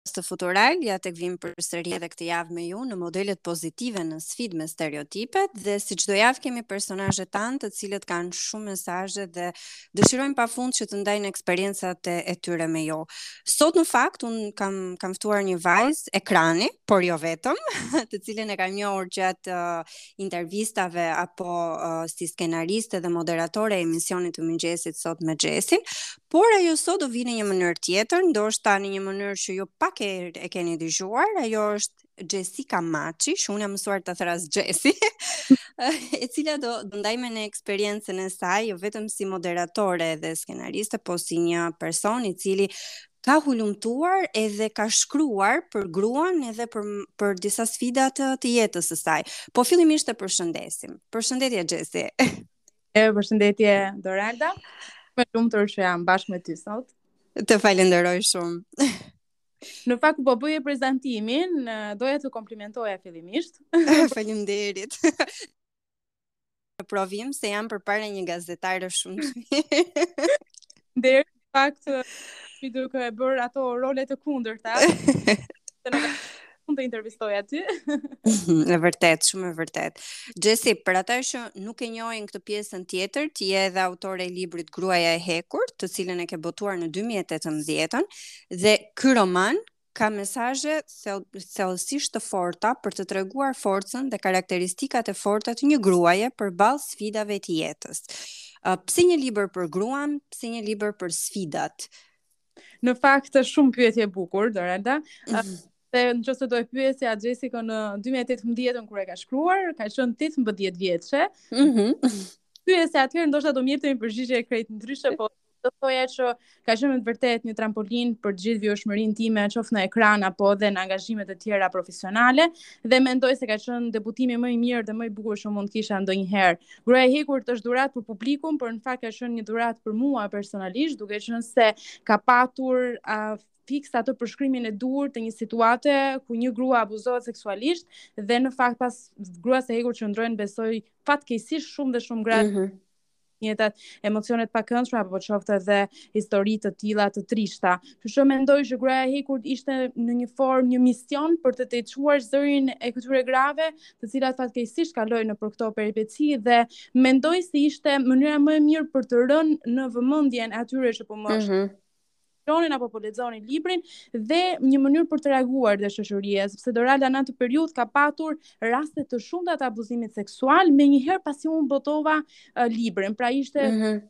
podcast të Futural, ja tek vijmë përsëri edhe këtë javë me ju në modelet pozitive në sfidë me stereotipet dhe si çdo javë kemi personazhet tanë të cilët kanë shumë mesazhe dhe dëshirojnë pa fund që të ndajnë eksperiencat e, e tyre me ju. Sot në fakt unë kam, kam ftuar një vajzë ekrani, por jo vetëm, të cilën e kam njohur gjatë uh, intervistave apo uh, si skenariste dhe moderatore e emisionit të mëngjesit sot me Xhesin, Por ajo sot do vijë në një mënyrë tjetër, ndoshta në një mënyrë që ju pak e, e keni dëgjuar, ajo është Xhesika Maçi, që unë jam mësuar ta thërras Xhesi, e cila do të ndajë me ne eksperiencën e saj, jo vetëm si moderatore dhe skenariste, po si një person i cili ka hulumtuar edhe ka shkruar për gruan edhe për për disa sfida të, të jetës së saj. Po fillimisht e përshëndesim. Përshëndetje Xhesi. E përshëndetje Doralda. Shumë e lumtur që jam bashkë me ty sot. Të falenderoj shumë. Në fakt po bëje prezantimin, doja të komplimentoja fillimisht. Faleminderit. Në provim se jam përpara një gazetare shumë të mirë. Deri fakt ti duhet të bëje ato role të kundërta. Të nuk mund të intervistoja ty. e vërtet, shumë e vërtet. Xhesi, për ata që nuk e njohin këtë pjesën tjetër, ti je edhe autore e librit Gruaja e Hekur, të cilën e ke botuar në 2018, dhe ky roman ka mesazhe thellësisht të forta për të treguar forcën dhe karakteristikat e forta të një gruaje përballë sfidave të jetës. Pse një libër për gruan, pse një libër për sfidat? Në fakt është shumë pyetje e bukur, Doralda. Mhm. Se në qoftë se do e pyesja atë Xhesikën në 2018 kur e ka shkruar, ka qenë 18 vjeçe. Mm -hmm. Pyesja atëherë ndoshta do më jepte një përgjigje e krejt ndryshe, po do të thoja që ka qenë me të vërtetë një trampolin për gjithë vijueshmërinë time, qoftë në ekran apo dhe në angazhime të tjera profesionale dhe mendoj se ka qenë debutimi më i mirë dhe më i bukur që mund të kisha ndonjëherë. Gruaja e hekur është dhuratë për publikun, por në fakt ka qenë një dhuratë për mua personalisht, duke qenë se ka patur uh, fiks atë përshkrimin e duhur të një situate ku një grua abuzohet seksualisht dhe në fakt pas gruas së hekurt qëndrojnë besoj fatkeqësisht shumë dhe shumë gra mm -hmm jetat emocione të pakëndshme apo qoftë edhe histori të tilla të trishta. Kështu që mendoj që gruaja e hekurt ishte në një formë një mision për të tejçuar zërin e këtyre grave, të cilat fatkeqësisht kalojnë nëpër këto peripeci dhe mendoj se ishte mënyra më e mirë për të rënë në vëmendjen e atyre që po më mm -hmm. shonin apo po lexonin librin dhe një mënyrë për të reaguar dhe shoqëria, sepse Doralda, në atë periudhë ka patur raste të shumta të abuzimit seksual menjëherë pasi unë botova uh, librin. Pra ishte mm -hmm.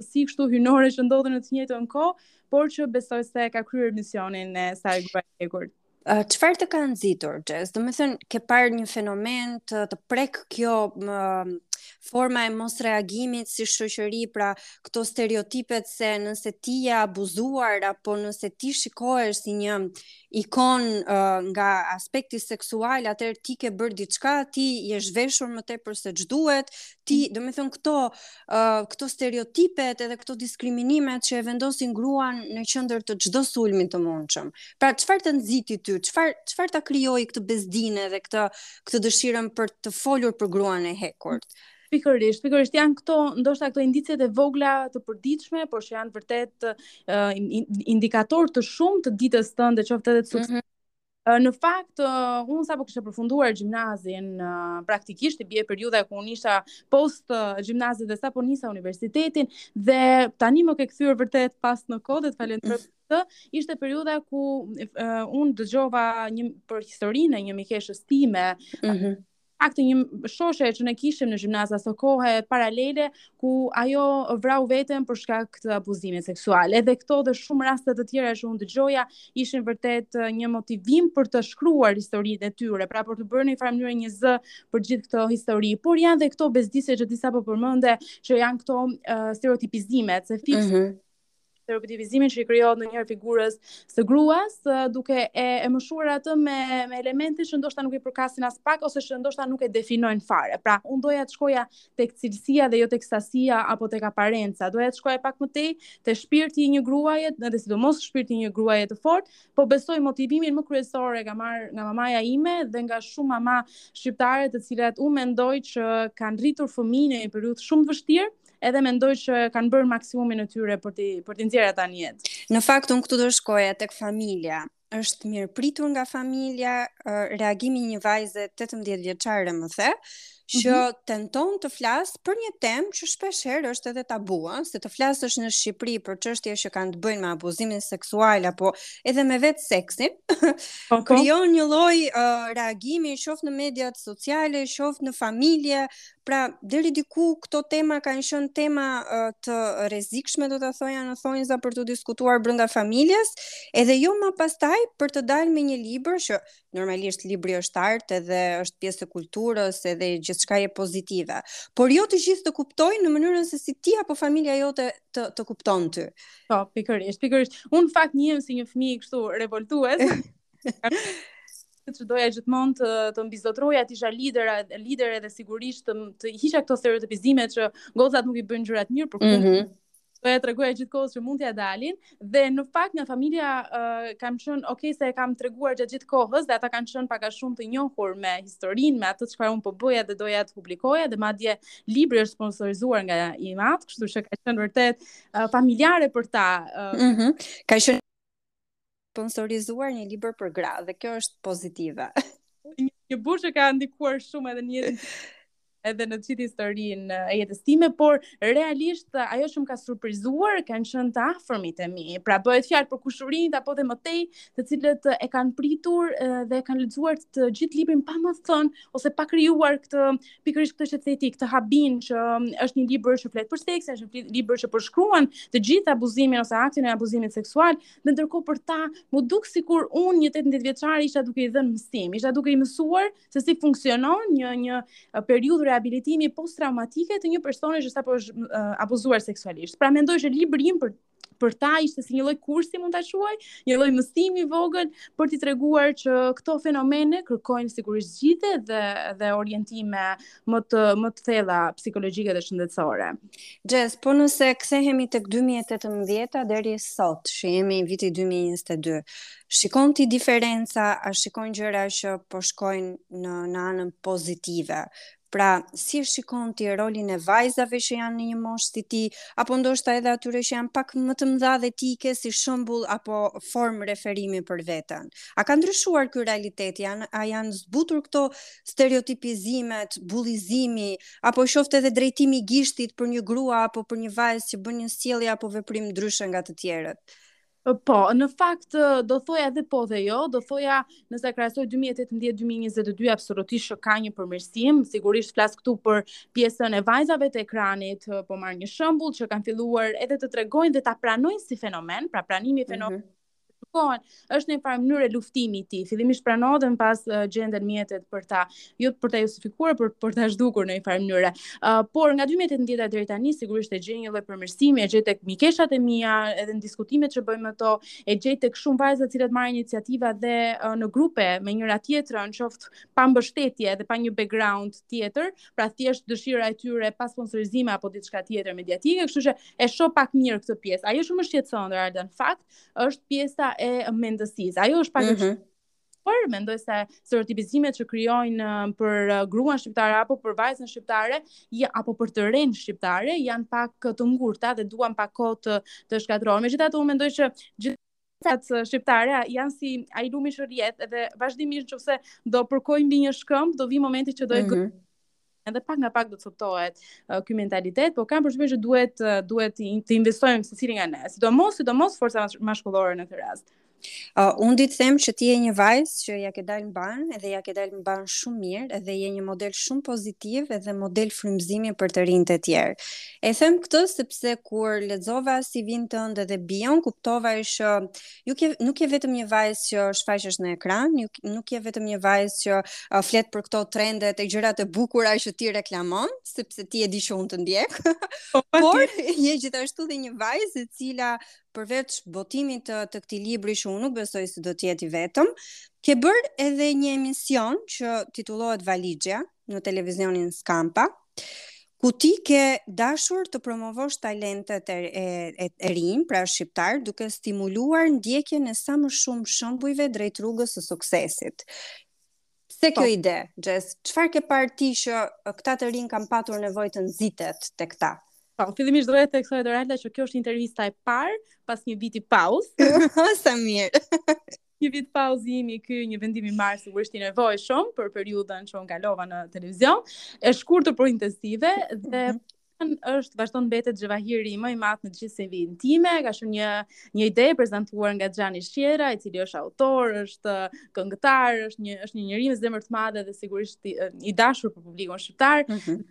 si kështu hyjnore që ndodhin në të njëjtën kohë, por që besoj se ka kryer misionin e saj gruaj Çfarë të ka nxitur, Xhes? Domethënë, ke parë një fenomen të, të prek kjo më, forma e mosreagimit si shoqëri, pra këto stereotipet se nëse ti je abuzuar apo nëse ti shikohesh si një ikonë uh, nga aspekti seksual, atëherë ti ke bërë diçka, ti je zhveshur më tepër se ç'duhet, ti, mm. domethënë këto uh, këto stereotipet edhe këto diskriminimet që e vendosin gruan në qendër të çdo sulmi të mundshëm. Pra çfarë të nxiti ty? Çfarë çfarë ta krijoi këtë bezdinë edhe këtë këtë dëshirën për të folur për gruan e hekurt? Pikërisht, pikërisht janë këto, ndoshta këto indiciet e vogla të përditshme, por që janë vërtet uh, indikatorë të shumë të ditës tënde, qoftë edhe të suksesit. Mm -hmm Në fakt, unë sapo kisha përfunduar gjimnazin, praktikisht i bie periudha ku unë isha post gjimnazit dhe sapo nisa universitetin, dhe tani më ke kthyer vërtet pas në kohë dhe të falenderoj, ishte periudha ku unë dëgjova një, për historinë e një mikeshës time, mm -hmm. fakt i një shoshe që ne kishim në gjimnaz asokohe paralele ku ajo vrau veten për shkak të abuzimit seksual. Edhe këto dhe shumë raste të tjera që unë dëgjoja ishin vërtet një motivim për të shkruar historitë e tyre, pra për t'u bërë në njëfarë mënyre një zë për gjithë këto histori. Por janë dhe këto bezdisje që ti sapo përmende që janë këto uh, stereotipizimet, se fiks mm -hmm. stereotipizimin që i krijohet ndonjëherë figurës së gruas, duke e e mëshuar atë me me elemente që ndoshta nuk i përkasin aspak ose që ndoshta nuk e definojnë fare. Pra, unë doja të shkoja tek cilësia dhe jo tek sasia apo tek aparenca. Doja të shkoja pak më tej te shpirti i një gruaje, edhe sidomos shpirti i një gruaje të fortë, po besoj motivimin më kryesor e kam marrë nga mamaja ime dhe nga shumë mama shqiptare të cilat unë mendoj që kanë rritur fëmijë në një periudhë shumë të vështirë edhe mendoj që kanë bërë maksimumin e tyre për t'i për t'i nxjerrë ata në jetë. Në fakt unë këtu do shkoja tek familja. Është mirëpritur nga familja, uh, reagimi i një vajze 18 vjeçare më the, që mm -hmm. tenton të flasë për një temë që shpeshherë është edhe tabu, ë, se të flasësh në Shqipëri për çështje që kanë të bëjnë me abuzimin seksual apo edhe me vetë seksin, po, po. krijon një lloj uh, reagimi qoftë në mediat sociale, qoftë në familje, Pra, deri diku këto tema kanë qenë tema uh, të rrezikshme, do ta thoja në thonjëza për t'u diskutuar brenda familjes, edhe jo më pastaj për të dalë me një libër që normalisht libri është art edhe është pjesë e kulturës edhe gjithçka e pozitive. Por jo të gjithë të kuptojnë në mënyrën se si ti apo familja jote të kupton ty. Po, pikërisht, pikërisht. Un fakt njihem si një fëmijë kështu revoltues. që doja gjithmonë të të mbizotëroja të isha lidere lidere dhe sigurisht t'i, t'i hiqja këto stereotipizime që gocat nuk i bëjnë gjërat mirë për fund. Mm -hmm. Po doja tregoja gjithë kohës që mund t'ia dalin dhe në fakt nga familja uh, kam qenë ok se e kam treguar gjatë gjithë kohës dhe ata kanë qenë pak a shumë të njohur me historinë, me atë çfarë un po bëja dhe doja të publikoja dhe madje libri është sponsorizuar nga im atë, kështu që ka qenë vërtet uh, familjare për ta. Uh, mm -hmm. Ka qenë sponsorizuar një libër për gra dhe kjo është pozitive. një, një burrë që ka ndikuar shumë edhe në jetën edhe në gjithë historinë e jetës time, por realisht ajo që më ka surprizuar kanë qenë të afërmit e mi. Pra bëhet fjalë për kushurinjtë apo dhe më tej, të cilët e kanë pritur dhe e kanë lexuar të gjithë librin pa më thënë ose pa krijuar këtë pikërisht këtë që the ti, këtë habin që është një libër që flet për seksin, është një libër që përshkruan të gjithë abuzimin ose aktin e abuzimit seksual, Ndërkohë për ta, m'u duk sikur unë një 18 vjeçare isha duke i dhënë mësim, isha duke i mësuar se si funksionon një një periudhë rehabilitimi posttraumatike të një personi që sapo është uh, abuzuar seksualisht. Pra mendoj që libri im për për ta ishte si një lloj kursi mund ta quaj, një lloj mësimi i vogël për t'i treguar që këto fenomene kërkojnë sigurisht zgjidhje dhe dhe orientime më të më të thella psikologjike dhe shëndetësore. Xhes, po nëse kthehemi tek 2018-a deri sot, që jemi viti 2022, shikon ti diferenca, a shikon gjëra që po shkojnë në në anën pozitive? Pra, si e shikon ti rolin e vajzave që janë në një moshë si ti, apo ndoshta edhe atyre që janë pak më të mëdha dhe ti i ke si shembull apo formë referimi për veten? A ka ndryshuar ky realitet? A janë zbutur këto stereotipizimet, bullizimi, apo qoftë edhe drejtimi i gishtit për një grua apo për një vajzë që bën një sjellje apo veprim ndryshe nga të tjerët. Po, në fakt do thoja edhe po dhe jo, do thoja nëse krahasoj 2018-2022 absolutisht ka një përmirësim, sigurisht flas këtu për pjesën e vajzave të ekranit, po marr një shembull që kanë filluar edhe të tregojnë dhe ta pranojnë si fenomen, pra pranimi i mhm. fenomenit mm -hmm. kohën, është në një farë mënyre luftimi i tij, fillimisht pranohet dhe më pas uh, gjenden mjetet për ta, jo për ta justifikuar, por për ta zhdukur në një farë mënyre. Uh, por nga 2018-a e deri tani, sigurisht e gjej një lloj përmirësimi, e gjej tek mikeshat e mia, edhe në diskutimet që bëjmë me to, e gjej tek shumë vajza të cilat marrin iniciativa dhe uh, në grupe me njëra-tjetrën, qoftë pa mbështetje dhe pa një background tjetër, pra thjesht dëshira e tyre pa sponsorizime apo diçka tjetër mediatike, kështu që e shoh pak mirë këtë pjesë. Ajo çfarë më shqetëson Alda në fakt, është pjesa e mendësisë. Ajo është pak mm -hmm. Por mendoj se stereotipizimet që krijojnë uh, për uh, gruan shqiptare apo për vajzën shqiptare ja, apo për të renë shqiptare janë pak të ngurta dhe duan pak kohë të, të shkatërrohen. Megjithatë unë mendoj që gjithë zat shqiptare janë si ai lumi që rrjedh dhe vazhdimisht nëse do përkoj mbi një shkëmb, do vijë momenti që do e mm -hmm. edhe pak nga pak do të copëtohet uh, ky mentalitet, por kam përshtypjen që duhet uh, duhet të investojmë secili nga ne, sidomos sidomos forca mashkullore në këtë rast. Uh, unë di të them që ti je një vajzë që ja ke dalë mbanë edhe ja ke dalë mbanë shumë mirë edhe je një model shumë pozitiv edhe model frymëzimi për të rinjtë e tjerë. E them këtë sepse kur lexova CV-n tënd dhe bion, kuptova që nuk je vetëm një vajzë që shfaqesh në ekran, nuk je vetëm një vajzë që uh, flet për këto trende, te gjërat e bukura që ti reklamon, sepse ti e di që unë të ndjek. Po, por je gjithashtu dhe një vajzë e cila përveç botimit të, të këtij libri që unë nuk besoj se do të jetë i vetëm, ke bërë edhe një emision që titullohet Valixhja në televizionin Skampa, Ku ti ke dashur të promovosh talentet e, e, e, e rinj, pra shqiptar, duke stimuluar ndjekjen e sa më shumë shembujve drejt rrugës së suksesit. Pse po. kjo ide, Xhes? Çfarë ke parë ti që këta të rinj kanë patur nevojë të nxitet tek këta? Po, fillimisht doja të theksoj Alda që kjo është intervista e parë pas një viti pauzë. Sa mirë. Një vit pauzë imi ky një vendim i marrë sigurisht i nevojshëm për periudhën që unë kalova në televizion, e shkurtër por intensive dhe mm -hmm është vazhdon mbetet xhevahiri më i madh në gjithë CV-në time, ka qenë një një ide e prezantuar nga Xhani Shqera, i cili është autor, është këngëtar, është një është një njeri me zemër të madhe dhe sigurisht i, i dashur për publikun shqiptar. Mm -hmm.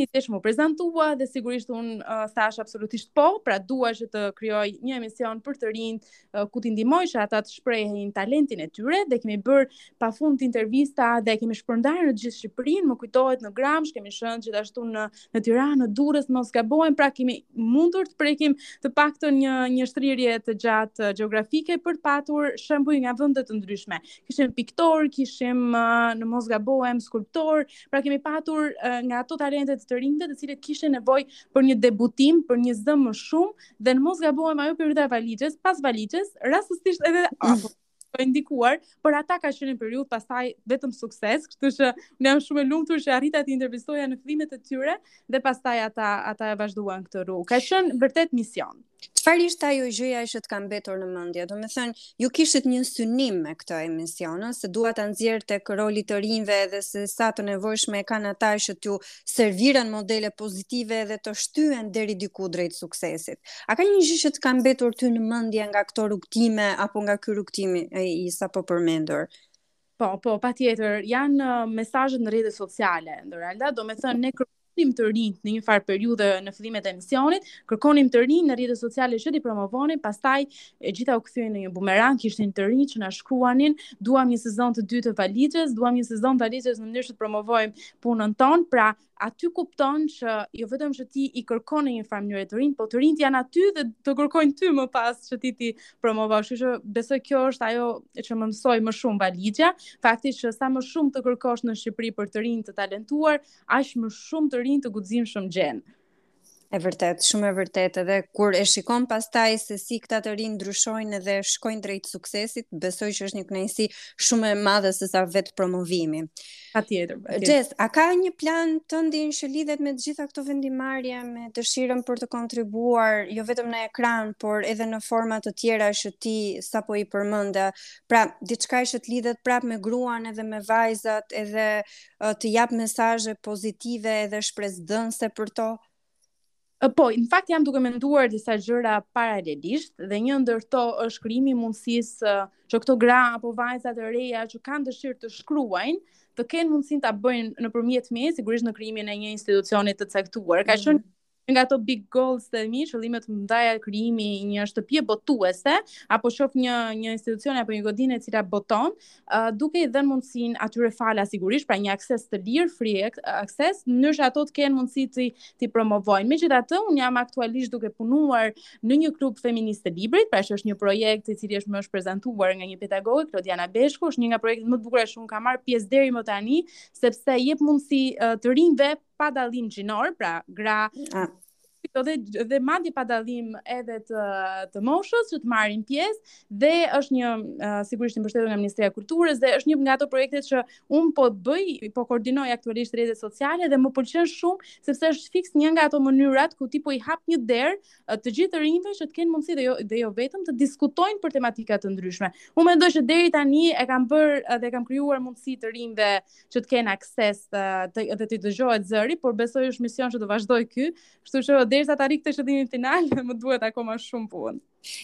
Ideja m'u prezantua dhe sigurisht un uh, thash absolutisht po, pra dua që të krijoj një emision për të rinjtë uh, ku t'i ndihmoj që ata të shprehin talentin e tyre dhe kemi bër pafund intervista dhe kemi shpërndarë në gjithë Shqipërinë, më kujtohet në Gramsh, kemi qenë gjithashtu në në Tiranë, në Durrës, mos gabohem, pra kemi mundur të prekim të paktën një një shtrirje të gjatë uh, gjeografike për të patur shembuj nga vende të ndryshme. Kishim piktor, kishim uh, në mos gabohem skulptor, Pra kemi patur nga ato talente të rinjtë, të cilët kishin nevojë për një debutim, për një zë më shumë dhe në mos gabohem ajo periudha e valixhes, pas valixhes, rastësisht edhe apo po e ndikuar, për ata ka qenë një periudhë pastaj vetëm sukses, kështu që unë jam shumë e lumtur që arrita t'i intervistoja në fillimet e tyre dhe pastaj ata ata e vazhduan këtë rrugë. Ka qenë vërtet mision. Çfarë ishte ajo gjëja që të ka mbetur në mendje? Domethënë, ju kishit një synim me këtë emision, se dua ta nxjerr tek roli i të rinjve edhe se sa të nevojshme e kanë ata që t'ju serviren modele pozitive edhe të shtyhen deri diku drejt suksesit. A ka një gjë që të ka mbetur ty në mendje nga këto rrugëtime apo nga ky rrugëtim i sapo përmendur? Po, po, patjetër, janë uh, mesazhet në rrjetet sociale, Doralda, domethënë ne kërë kërkonim të rinjtë në një farë periudhe në fillimet e emisionit, kërkonim të rinj në rrjetet sociale që t'i promovonim, pastaj e gjitha u kthye në një bumerang, ishin të rinjtë që na shkruanin, duam një sezon të dytë të valixhes, duam një sezon valixhes në mënyrë që të promovojmë punën tonë, pra aty kupton që jo vetëm që ti i kërkon në një farë mënyre të rinjtë, po të rinjtë janë aty dhe të kërkojnë ty më pas që ti t'i promovosh. Kështu që besoj kjo është ajo që më mësoi më shumë valixha, fakti që sa më shumë të kërkosh në Shqipëri për të rinj të talentuar, aq më shumë të rinj të guximshëm gjen. E vërtetë, shumë e vërtetë edhe kur e shikon pastaj se si këta të rinj ndryshojnë dhe shkojnë drejt suksesit, besoj që është një kënaqësi shumë më e madhe sesa vetë promovimi. Patjetër. Xhes, a ka një plan tëndin që lidhet me të gjitha këto vendimarrje me dëshirën për të kontribuar jo vetëm në ekran, por edhe në forma të tjera që ti sapo i përmende. Pra, diçka që të lidhet prapë me gruan edhe me vajzat, edhe të japë mesazhe pozitive edhe shpresëdhënëse për to? Po, në fakt jam duke menduar disa gjëra paralelisht dhe një ndër to është krijimi i mundësisë që këto gra apo vajza të reja që kanë dëshirë të shkruajnë, të kenë mundësinë ta bëjnë nëpërmjet meje, sigurisht në krijimin e një institucioni të caktuar. Ka qenë mm -hmm. nga ato big goals të mi, qëllimet e mëdha krijimi i një shtëpie botuese, apo shoh një një institucion apo një godinë e cila boton, uh, duke i dhënë mundësinë atyre falas sigurisht, pra një akses të lirë, free access, në mënyrë që ato të kenë mundësi t'i promovojnë. Megjithatë, unë jam aktualisht duke punuar në një klub feminist të librit, pra që është një projekt i cili është më është prezantuar nga një pedagoge Klodiana Beshku, është një nga projektet më të bukura që unë kam marrë pjesë deri më tani, sepse jep mundësi uh, të rinjve pa dallim gjinor, pra gra do dhe dhe madje pa dallim edhe të të moshës që të marrin pjesë dhe është një uh, sigurisht i mbështetur nga Ministria e Kulturës dhe është një nga ato projektet që unë po bëj, po koordinoj aktualisht rrjetet sociale dhe më pëlqen shumë sepse është fiks një nga ato mënyrat ku ti po i hap një derë uh, të gjithë të rinjve që të kenë mundësi dhe jo dhe jo vetëm të diskutojnë për tematika të ndryshme. Unë mendoj që deri tani e kam bërë dhe kam krijuar mundësi të rinjve që të kenë akses të të, të, t'u dëgjohet zëri, por besoj është mision që do vazhdojë ky, kështu që derisa të arrij këtë qëllimin final, më duhet akoma shumë punë.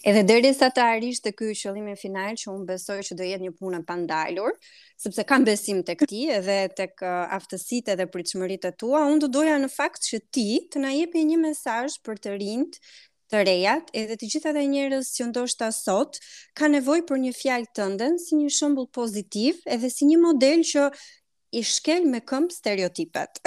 Edhe derisa të arrish te ky qëllimi final që unë besoj që do jetë një punë e pandalur, sepse kam besim tek ti edhe tek uh, aftësitë dhe pritshmëritë e tua, unë do doja në fakt që ti të na jepje një mesazh për të rinjtë të rejat edhe të gjithë ata njerëz që ndoshta sot kanë nevojë për një fjalë tënden si një shembull pozitiv edhe si një model që i shkel me këmbë stereotipet.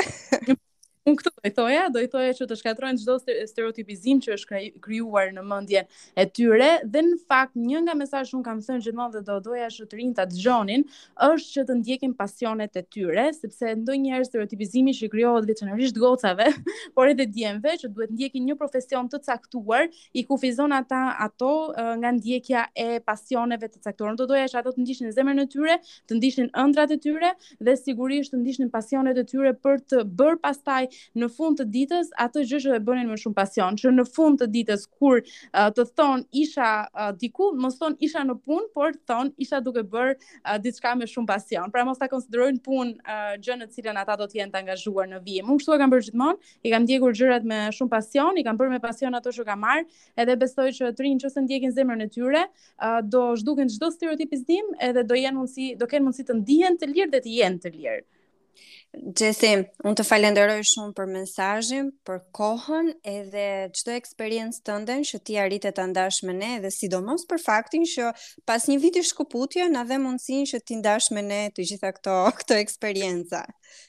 Unë këtu do i thoja, do i thoja që të shkatërrojnë çdo stereotipizim që është krijuar në mendjen e tyre dhe në fakt një nga mesazhet që unë kam thënë gjithmonë dhe do doja që të rinjtë ta dëgjonin, është që të ndjekin pasionet e tyre, sepse ndonjëherë stereotipizimi që i krijohet veçanërisht gocave, por edhe djemve që duhet të ndjekin një profesion të caktuar, i kufizon ata ato nga ndjekja e pasioneve të caktuara. Do doja që ato të ndiqnin zemrën e tyre, të ndiqnin ëndrrat e tyre dhe sigurisht të ndiqnin pasionet e tyre për të bërë pastaj në fund të ditës atë gjë që e bënin me shumë pasion, që në fund të ditës kur uh, të thon isha uh, diku, mos thon isha në punë, por të thon isha duke bër uh, diçka me shumë pasion. Pra mos ta konsiderojnë punë uh, gjënë në të cilën ata do të jenë të angazhuar në vijim. Unë kështu e kam bërë gjithmonë, i kam ndjekur gjërat me shumë pasion, i kam bërë me pasion ato që kam marr, edhe besoj që të rinjtë nëse ndjekin zemrën e tyre, uh, do zhdukin çdo stereotipizim, edhe do jenë mundësi, do kenë mundësi të ndihen të lirë dhe të jenë të lirë. Xhesi, unë të falenderoj shumë për mesazhin, për kohën edhe çdo eksperiencë tënde që ti arrite ta ndash me ne dhe sidomos për faktin që pas një viti shkëputje na dhe mundësinë që t'i ndash me ne të gjitha këto këto eksperienca.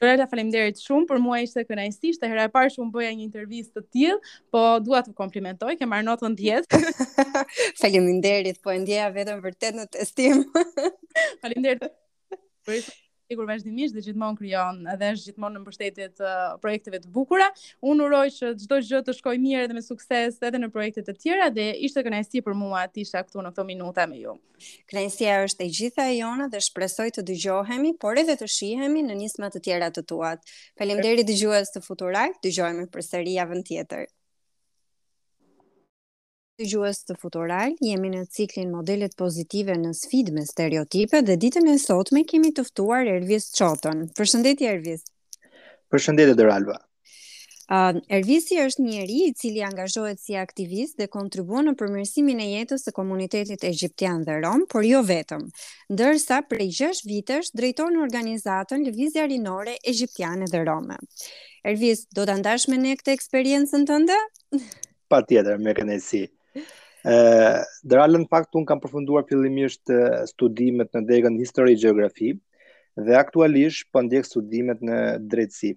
Loreta, faleminderit shumë për mua ishte kënaqësi, ishte hera e parë që unë bëja një intervistë të tillë, po dua të të komplimentoj, ke marrë notën 10. faleminderit, po e ndjeja veten vërtet në testim. faleminderit. Përse sigur vazhdimisht dhe gjithmonë krijon dhe është gjithmonë në mbështetje të projekteve të bukura. Unë uroj që çdo gjë të shkojë mirë dhe me sukses edhe në projekte të tjera dhe ishte kënaqësi për mua të isha këtu në këto minuta me ju. Kënaqësia është e gjitha e jona dhe shpresoj të dëgjohemi, por edhe të shihemi në nisma të tjera të tuat. Faleminderit dëgjues të Futural, dëgjohemi përsëri javën tjetër. Dëgjues të Futural, jemi në ciklin Modelet Pozitive në Sfidë me Stereotipe dhe ditën e sotme kemi të ftuar Ervis Çotën. Përshëndetje Ervis. Përshëndetje Doralva. Uh, Ervisi është një njeri i cili angazhohet si aktivist dhe kontribuon në përmirësimin e jetës së komunitetit egjiptian dhe rom, por jo vetëm. Ndërsa prej 6 vitesh drejton organizatën Lëvizja Rinore Egjiptiane dhe Rome. Ervis, do ta ndash me ne këtë eksperiencën tënde? Patjetër, me kënaqësi. Doralva në fakt unë kam përfunduar fillimisht studimet në degën histori gjeografi dhe aktualisht po ndjek studimet në drejtësi.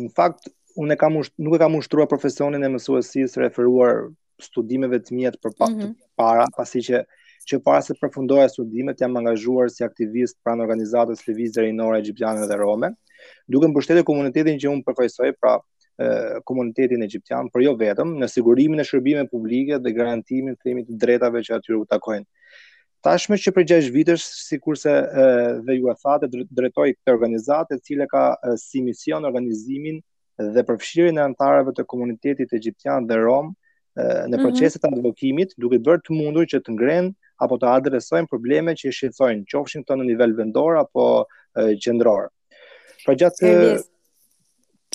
Në fakt unë kam usht, nuk e kam ushtruar profesionin e mësuesisë referuar studimeve të mia të përpa, mm -hmm. para, pasi që që para se të përfundoja studimet jam angazhuar si aktivist pranë organizatës Lëvizja Rinore Egjiptiane dhe Rome, duke mbështetur komunitetin që unë përfaqësoj, pra komunitetin egjiptian, por jo vetëm, në sigurimin e shërbimeve publike dhe garantimin themi të drejtave që atyre u takojnë. Tashmë që prej 6 vitesh, sikurse dhe ju e thatë, drejtoj këtë organizatë, e cila ka si mision organizimin dhe përfshirjen e anëtarëve të komunitetit egjiptian dhe rom në mhm. proceset e advokimit, duke bërë të mundur që të ngrenë apo të adresojnë probleme që i shqetësojnë, qofshin këto në nivel vendor apo qendror. Pra gjatë Ervis,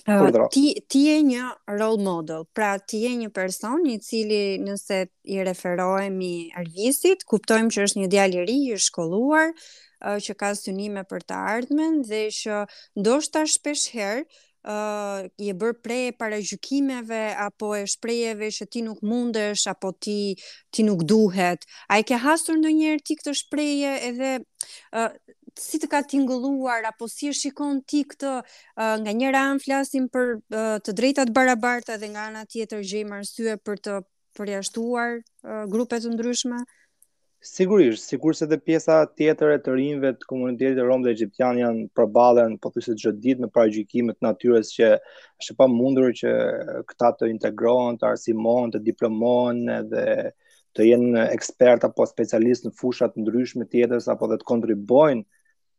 uh, ti ti je një role model, pra ti je një person i cili nëse i referohemi Ervisit, kuptojmë që është një djalë i ri, i shkolluar, uh, që ka synime për të ardhmen dhe që ndoshta shpesh herë uh, je bër pre e paragjykimeve apo e shprehjeve që ti nuk mundesh apo ti ti nuk duhet. A e ke hasur ndonjëherë ti këtë shprehje edhe uh, si të ka tingëlluar apo si e shikon ti këtë uh, nga njëra anë flasim për uh, të drejta të barabarta dhe nga ana tjetër gjejmë arsye për të përjashtuar uh, grupe të ndryshme? Sigurisht, sikurse dhe pjesa tjetër e të rinjve të komunitetit rom dhe egjiptian janë përballen pothuajse çdo ditë me paragjykime të natyrës që është e pamundur që këta të integrohen, të arsimohen, të diplomohen dhe të jenë ekspertë apo specialistë në fusha të ndryshme të jetës apo dhe të kontribuojnë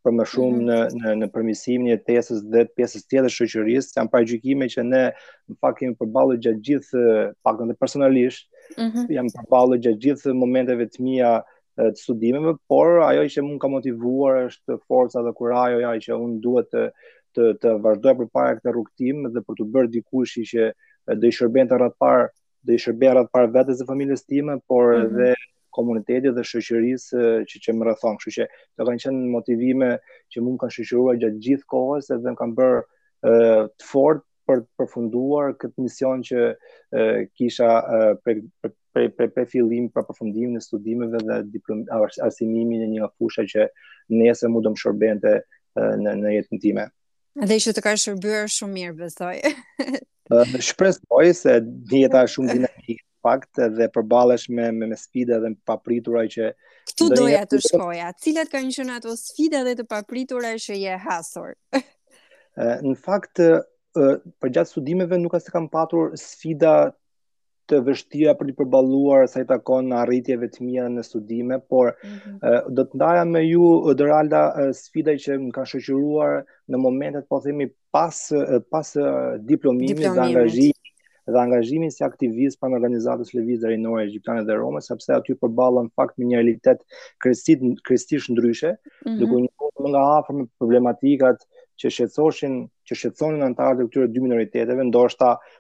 për më shumë mhm. në në në përmirësimin e jetesës dhe të pjesës tjetër shoqërisë, janë paragjykime që ne në fakt jemi përballur gjatë gjithë faktikisht dhe personalisht mm -hmm. jam përballur gjatë gjithë momenteve të mia të studimeve, por ajo që mua më ka motivuar është forca dhe kurajoja që unë duhet të të të vazhdoj përpara këtë rrugëtim dhe për t'u bërë dikush që do i shërbej në radhë të parë do i shërbej në radhë të parë vetes dhe familjes time, por mm -hmm. edhe komunitetit dhe shoqërisë që që më rrethon, kështu që këto kanë qenë motivime që mua më kanë shoqëruar gjatë gjithë kohës dhe më kanë bërë të fortë për të përfunduar këtë mision që kisha prej prej prej prej prej fillimi për përfundimin e studimeve dhe diplom arsimimin në një fushë që nesër mund të më shërbente në në jetën time. Dhe që të ka shërbyer shumë mirë, besoj. Shpresoj se jeta është shumë dinamike fakt dhe përballesh me me, me sfida dhe me papritura që këtu doja të shkoja. Cilat kanë qenë ato sfida dhe të papritura që je hasur? në fakt përgjatë studimeve nuk është se kam patur sfida të vështira për të përballuar sa i takon arritjeve të mia në studime, por mm -hmm. do të ndaja me ju Doralda sfida që më kanë shoqëruar në momentet po themi pas pas diplomimit dhe angazhimit dhe angazhimin si aktivist pranë organizatës Lëvizja Rinore Egjiptane dhe Rome, sepse aty përballa në fakt me një realitet krejtësisht krejtësisht ndryshe, mm -hmm. duke u njohur më nga afër me problematikat që shqetësoshin, që shqetësonin anëtarët e këtyre dy minoriteteve, ndoshta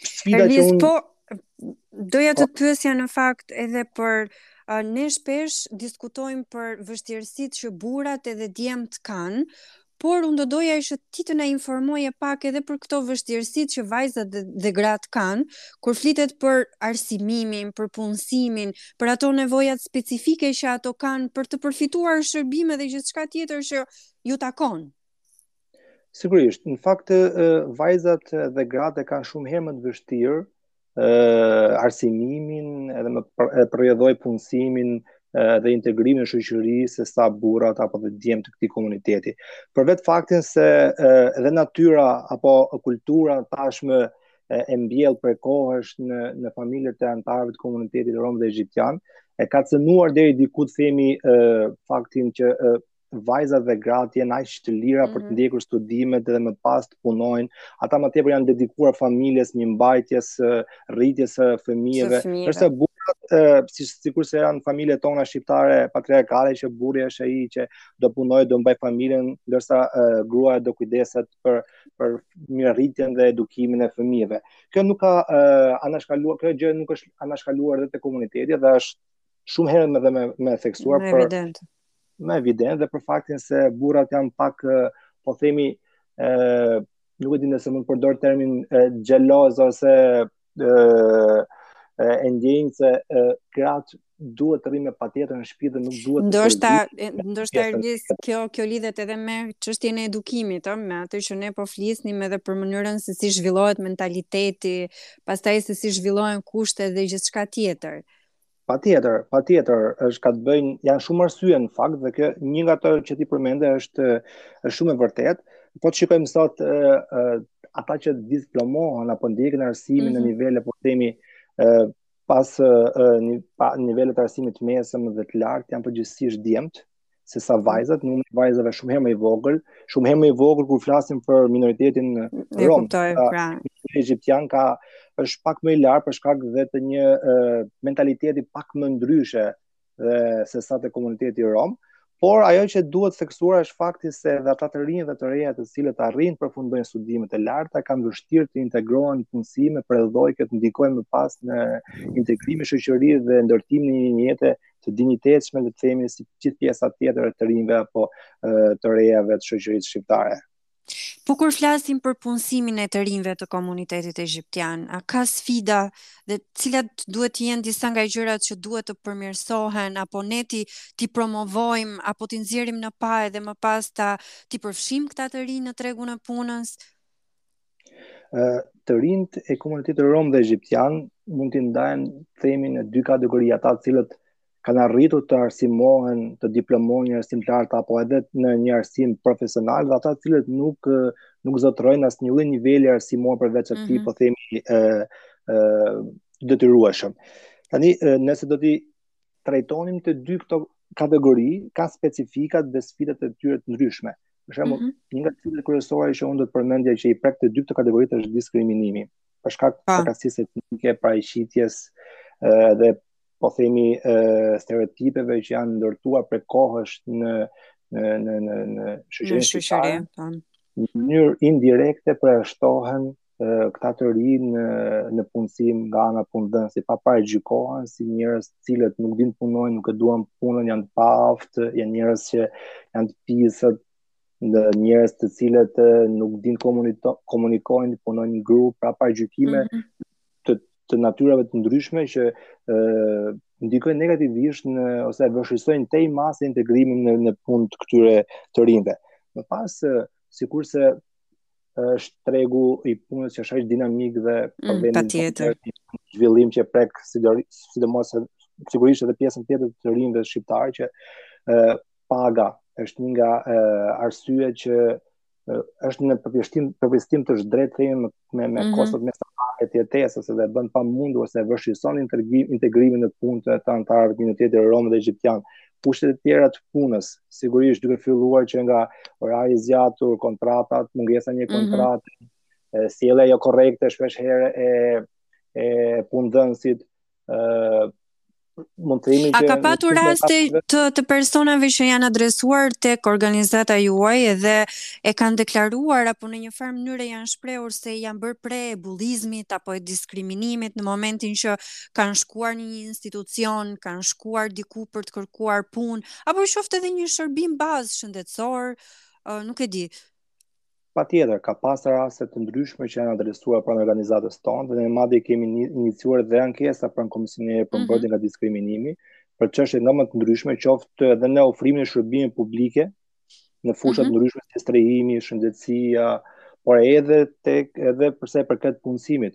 sfida që unë po doja të po, pyesja në fakt edhe për, uh, ne shpesh diskutojmë për vështirësitë që burrat edhe djemtë kanë, por unë do doja që ti të na informoje pak edhe për këto vështirësitë që vajzat dhe, dhe gratë kanë kur flitet për arsimimin, për punësimin, për ato nevojat specifike që ato kanë për të përfituar shërbime dhe gjithçka tjetër që ju takon. Sigurisht, në fakt vajzat dhe gratë e kanë shumë herë më të vështirë ë arsimimin edhe për rrjedhojë punësimin dhe integrimin në shoqëri se sa burrat apo dhe djemtë e këtij komuniteti. Për vetë faktin se edhe natyra apo kultura tashmë e mbjellë prej kohësh në në familjet e anëtarëve të komunitetit rom dhe egjiptian, e ka cënuar deri diku të themi faktin që vajzat dhe gratë janë aq të lira mm -hmm. për të mhm. ndjekur studimet dhe më pas të punojnë. Ata më tepër janë dedikuar familjes, mirëmbajtjes, rritjes së fëmijëve. Ndërsa burrat, si sikurse janë familjet tona shqiptare patriarkale që burri është ai që do punojë, do mbajë familjen, ndërsa uh, gruaja do kujdeset për për mirërritjen dhe edukimin e fëmijëve. Kjo nuk ka uh, anashkaluar, kjo gjë nuk është anashkaluar edhe te komuniteti dhe është shumë herë më dhe më, më e theksuar më evidente. Po, më evidente dhe për faktin se burrat janë pak po themi ë nuk e di nëse mund të përdor termin xheloz ose ë e ndjejnë se gratë duhet të rrinë patjetër në shtëpi dhe nuk duhet të ndoshta ndoshta Erlis kjo kjo lidhet edhe me çështjen e edukimit, ëh, me atë që ne po flisnim edhe për mënyrën se si zhvillohet mentaliteti, pastaj se si zhvillohen kushtet dhe gjithçka tjetër. Patjetër, patjetër, është ka të bëjnë, janë shumë arsye në fakt, dhe kjo një nga ato që ti përmende është, është shumë e vërtetë, po të shikojmë sot uh, uh, ata që diplomohen apo ndjekin arsimin mm -hmm. në mhm. nivele, po themi, uh, pas uh, një, pa, nivelet e arsimit të mesëm dhe të lartë, janë përgjithësisht djemtë, se sa vajzat, numri i vajzave shumë herë më i vogël, shumë herë më i vogël kur flasim për minoritetin rom. Ka pra. egjiptian është pak më i lartë për shkak dhe të një e, mentaliteti pak më ndryshe dhe se sa te komuniteti rom. Por ajo që duhet theksuar është fakti se dhe ata të rinj dhe të reja të cilët arrijnë përfundojnë studimet e larta kanë vështirë të integrohen në punësime prej nga që të ndikojnë më pas në integrimin në shoqëri dhe ndërtimin e një jete të dinjitetshme le të themi si gjithë pjesa tjetër e të rinjve apo të rejave të shoqërisë shqiptare. Po kur flasim për punësimin e të rinjve të komunitetit egjiptian, a ka sfida dhe cilat duhet të jenë disa nga gjërat që duhet të përmirësohen apo ne t'i t'i promovojmë apo t'i nxjerrim në pah edhe më pas ta t'i përfshijmë këta të rinj në tregun e punës? të rinjtë e komunitetit rom dhe egjiptian mund t'i ndajmë themi në dy kategori ata të cilët kanë arritur të arsimohen, të diplomohen në një arsim të lartë apo edhe në një arsim profesional dhe ata të cilët nuk nuk zotërojnë asnjë lloj niveli arsimor përveç atij mm -hmm. po themi ë të detyrueshëm. Tani nëse do t'i trajtonim të dy këto kategori, ka specifikat dhe sfidat e tyre të ndryshme. Për shembull, mm -hmm. një nga cilët kryesore që unë do të përmendja që i prek të dy këto kategoritë është diskriminimi. Për shkak të përkatësisë etnike, paraqitjes dhe po themi stereotipeve që janë ndërtuar prej kohësh në në në në në shoqërinë shqiptare. Në mënyrë indirekte përjashtohen këta të rinj në, në punësim nga ana e punëdhënësit pra paragjykohen si njerëz të cilët nuk din punojnë, nuk e duan punën, janë të paaftë, janë njerëz që janë të pisët, në njerëz të cilët nuk din komuniko komunikojnë, punojnë në grup, pra paragjykime mm -hmm. të të natyrave të ndryshme që ë ndikojnë negativisht në ose vështirësojnë tejmase integrimin në në punë të këtyre të rinjve. Më pas sikurse është tregu i punës që është dinamik dhe mm, për vendin patjetër zhvillim që prek sidomos sigurisht edhe pjesën tjetër të rinjve shqiptar që uh, paga është një nga uh, arsyet që uh, është në përpjesëtim përpjesëtim të zhdrejtë themi me me, me mm -hmm. kostot mesatare të jetesës dhe bën pamundur ose vështirëson integrimin në punë të anëtarëve të minoritetit rom dhe egjiptian kushtet e tjera të punës, sigurisht duke filluar që nga orari i zgjatur, kontratat, mungesa një mhm. kontratë, mm -hmm. sjellja jo korrekte shpesh herë e e punëdhënësit, ë mund të themi që A ka patur raste të të personave që janë adresuar tek organizata juaj dhe e kanë deklaruar apo në një farë mënyre janë shprehur se janë bërë pre e bullizmit apo e diskriminimit në momentin që kanë shkuar në një institucion, kanë shkuar diku për të kërkuar punë, apo qoftë edhe një shërbim bazë shëndetësor, uh, nuk e di. Patjetër, ka pas raste të ndryshme që janë adresuar pranë organizatës tonë, dhe ne madje kemi iniciuar dhe ankesa pranë komisionerit për mm -hmm. mbrojtjen nga diskriminimi, për çështje nga më të ndryshme, qoftë edhe në ofrimin e shërbimeve publike, në fusha të mm -hmm. ndryshme si strehimi, shëndetësia, por edhe tek edhe për sa i përket punësimit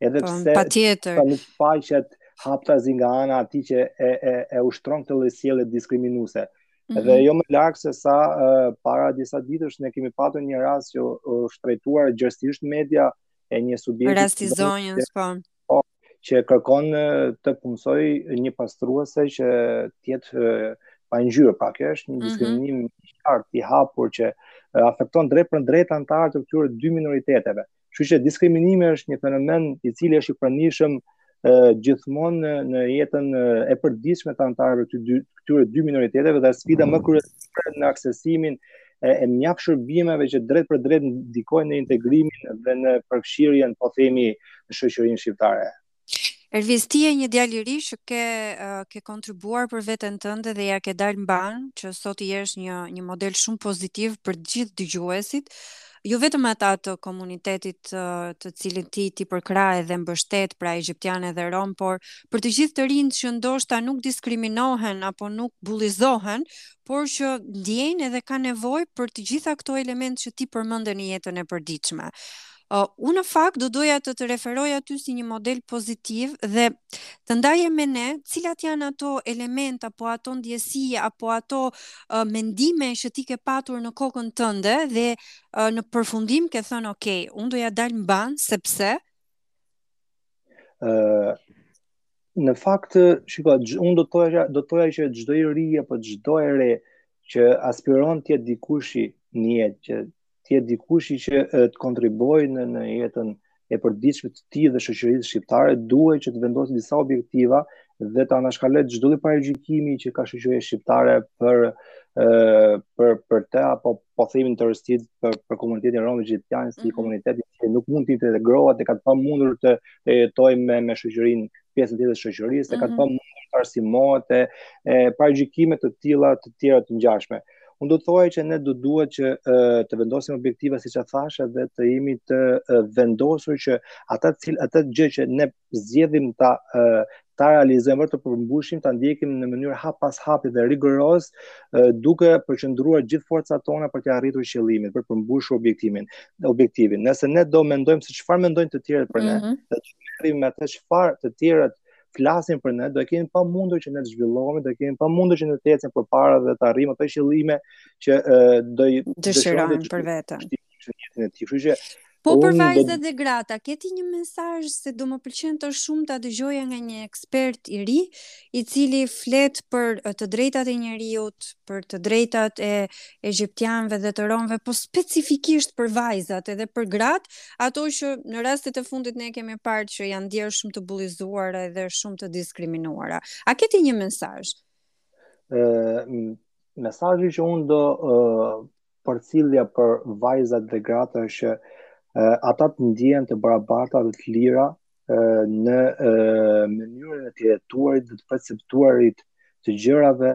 Edhe po, po, patjetër. Nuk shfaqet haptazi nga ana e atij që e e e ushtron këtë lloj sjelle diskriminuese. Mm -hmm. Dhe jo më larg se sa uh, para disa ditësh ne kemi patur një rast që është trajtuar gjerësisht në media e një subjekti rasti i zonjës po. po që kërkon të punësojë një pastruese që të jetë pa ngjyrë, pra ky është një mhm. diskriminim mm -hmm. i qartë, i hapur që afekton drejtpërdrejt anëtarët e këtyre dy minoriteteve. Kështu që diskriminimi është një fenomen i cili është i pranishëm gjithmonë në, në jetën e përditshme të anëtarëve të dy këtyre dy minoriteteve dhe është sfida më kryesore në aksesimin e, e mjaft shërbimeve që drejtpërdrejt ndikojnë në integrimin dhe në përfshirjen, po themi, në shoqërinë shqiptare. Ervis, ti je një djalë i ri që ke ke kontribuar për veten tënde dhe ia ke dalë mbanë që sot të jesh një një model shumë pozitiv për të gjithë dëgjuesit jo vetëm ata të komunitetit të cilin ti ti përkrah edhe mbështet, pra egjiptian edhe rom, por për të gjithë të rinjtë që ndoshta nuk diskriminohen apo nuk bullizohen, por që ndjejnë edhe kanë nevojë për të gjitha këto elemente që ti përmende në jetën e përditshme. Uh, unë në fakt do doja të të referoja ty si një model pozitiv dhe të ndaje me ne cilat janë ato elemente apo ato ndjesi apo ato uh, mendime që ti ke patur në kokën tënde dhe uh, në përfundim ke thënë ok, unë do ia dal mbanë sepse uh, në fakt shiko unë do të thoja do të thoja që çdo i ri apo çdo e re që aspiron të jetë dikush në jetë që të jetë dikush që të kontribuojë në në jetën e përditshme të tij dhe shoqërisë shqiptare duhet që të vendosë disa objektiva dhe të anashkalojë çdo lloj paragjykimi që ka shoqëria shqiptare për për për të apo po themi në tërësi për, për komunitetin rom e egjiptian si mm -hmm. komunitet që nuk mund të integrohet dhe ka të pamundur të, të jetojë me me shoqërinë pjesën tjetër të shoqërisë, mm -hmm. ka të mhm. pamundur të arsimohet e, e paragjykime të tilla të tjera të ngjashme. Unë do të thoja që ne do duhet që e, të vendosim objektiva siç e thashë dhe të jemi të e, vendosur që ata cil atë gjë që ne zgjedhim ta ta realizojmë të përmbushim ta ndjekim në mënyrë hap pas hapi dhe rigoroz duke përqendruar gjithë forcat tona për të arritur qëllimin për të përmbushur objektivin objektivin nëse ne do mendojmë se çfarë mendojnë të tjerët për ne mm -hmm. dhe të merremi me atë çfarë të tjerët flasin për ne, do e kemi pamundur që ne të zhvillohemi, do e kemi pamundur që ne të ecim përpara dhe të arrijmë ato qëllime që do të dëshirojmë për veten. në jetën e tij. Kështu që Po për vajzat dhe gratë, a ke ti një mesazh se do më pëlqente shumë ta dëgjoja nga një ekspert i ri, i cili flet për të drejtat e njeriut, për të drejtat e egjiptianëve dhe të romëve, po specifikisht për vajzat edhe për gratë, ato që në rastet e fundit ne kemi parë që janë ndjerë shumë të bullizuara dhe shumë të diskriminuara. A ke ti një mesazh? Ë, mesazhi që unë do përcillja për vajzat dhe gratë është që uh, ata të ndjehen të barabarta dhe të lira uh, në uh, mënyrën e të jetuarit dhe të perceptuarit të gjërave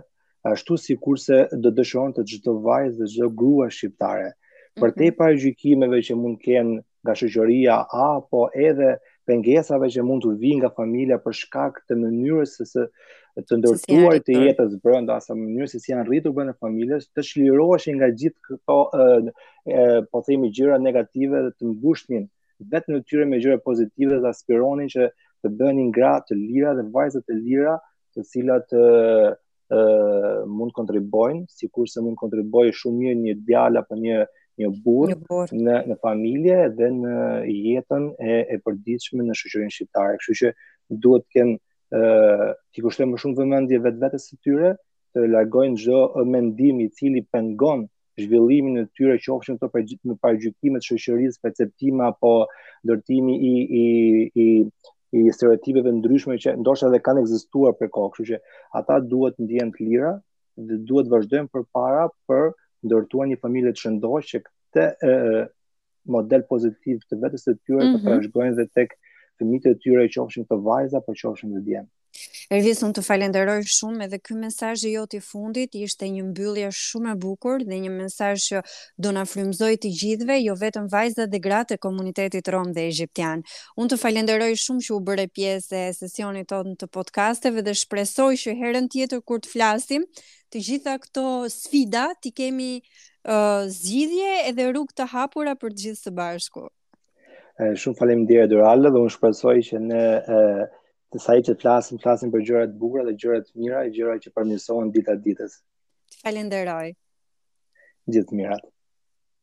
ashtu sikurse do dëshironte çdo vajzë dhe çdo grua shqiptare. Përtej mhm. paragjykimeve që mund të kenë nga shoqëria apo edhe pengesave që mund t'u vijnë nga familja për shkak të mënyrës se së të ndërtuar të jetës brenda asaj mënyrë se si janë rritur brenda familjes, të çliroheshin nga gjithë këto po themi gjëra negative dhe të mbushnin veten e tyre me gjëra pozitive të aspironin që të bënin gra të lira dhe vajza të lira, të cilat uh, mund kontribuojnë, sikurse mund kontribuojë shumë mirë një djalë apo një një burrë bur. në në familje dhe në jetën e e përditshme në shoqërinë shqiptare. Kështu që duhet të kenë uh, t'i kushtojnë më shumë vëmendje vetvetes së tyre, të largojnë çdo mendim i cili pengon zhvillimin e tyre qofshin këto paragjykime të shoqërisë perceptime apo ndërtimi i i i i stereotipeve të ndryshme që ndoshta edhe kanë ekzistuar për kohë, kështu që ata duhet të ndihen të lira dhe duhet të vazhdojnë përpara për ndërtuar një familje të shëndoshë që këtë e, model pozitiv të vetes së tyre mm -hmm. të mhm. trashëgojnë dhe tek fëmijët e tyre qofshin këto vajza apo qofshin këta djem. Ervis, unë të falenderoj shumë edhe ky mesazh i jot i fundit ishte një mbyllje shumë e bukur dhe një mesazh që do na frymëzojë të gjithëve, jo vetëm vajzat dhe gratë e komunitetit rom dhe egjiptian. Unë të falenderoj shumë që u bëre pjesë e sesionit tonë të podcasteve dhe shpresoj që herën tjetër kur të flasim, të gjitha këto sfida t'i kemi uh, zgjidhje edhe rrugë të hapura për të gjithë së bashku. Shumë faleminderit Duralda dhe unë shpresoj që ne e, të sa herë të flasim, flasim për gjëra të bukura dhe gjëra të mira, gjëra që përmirësohen dita ditës. Falenderoj. Gjithë mirat.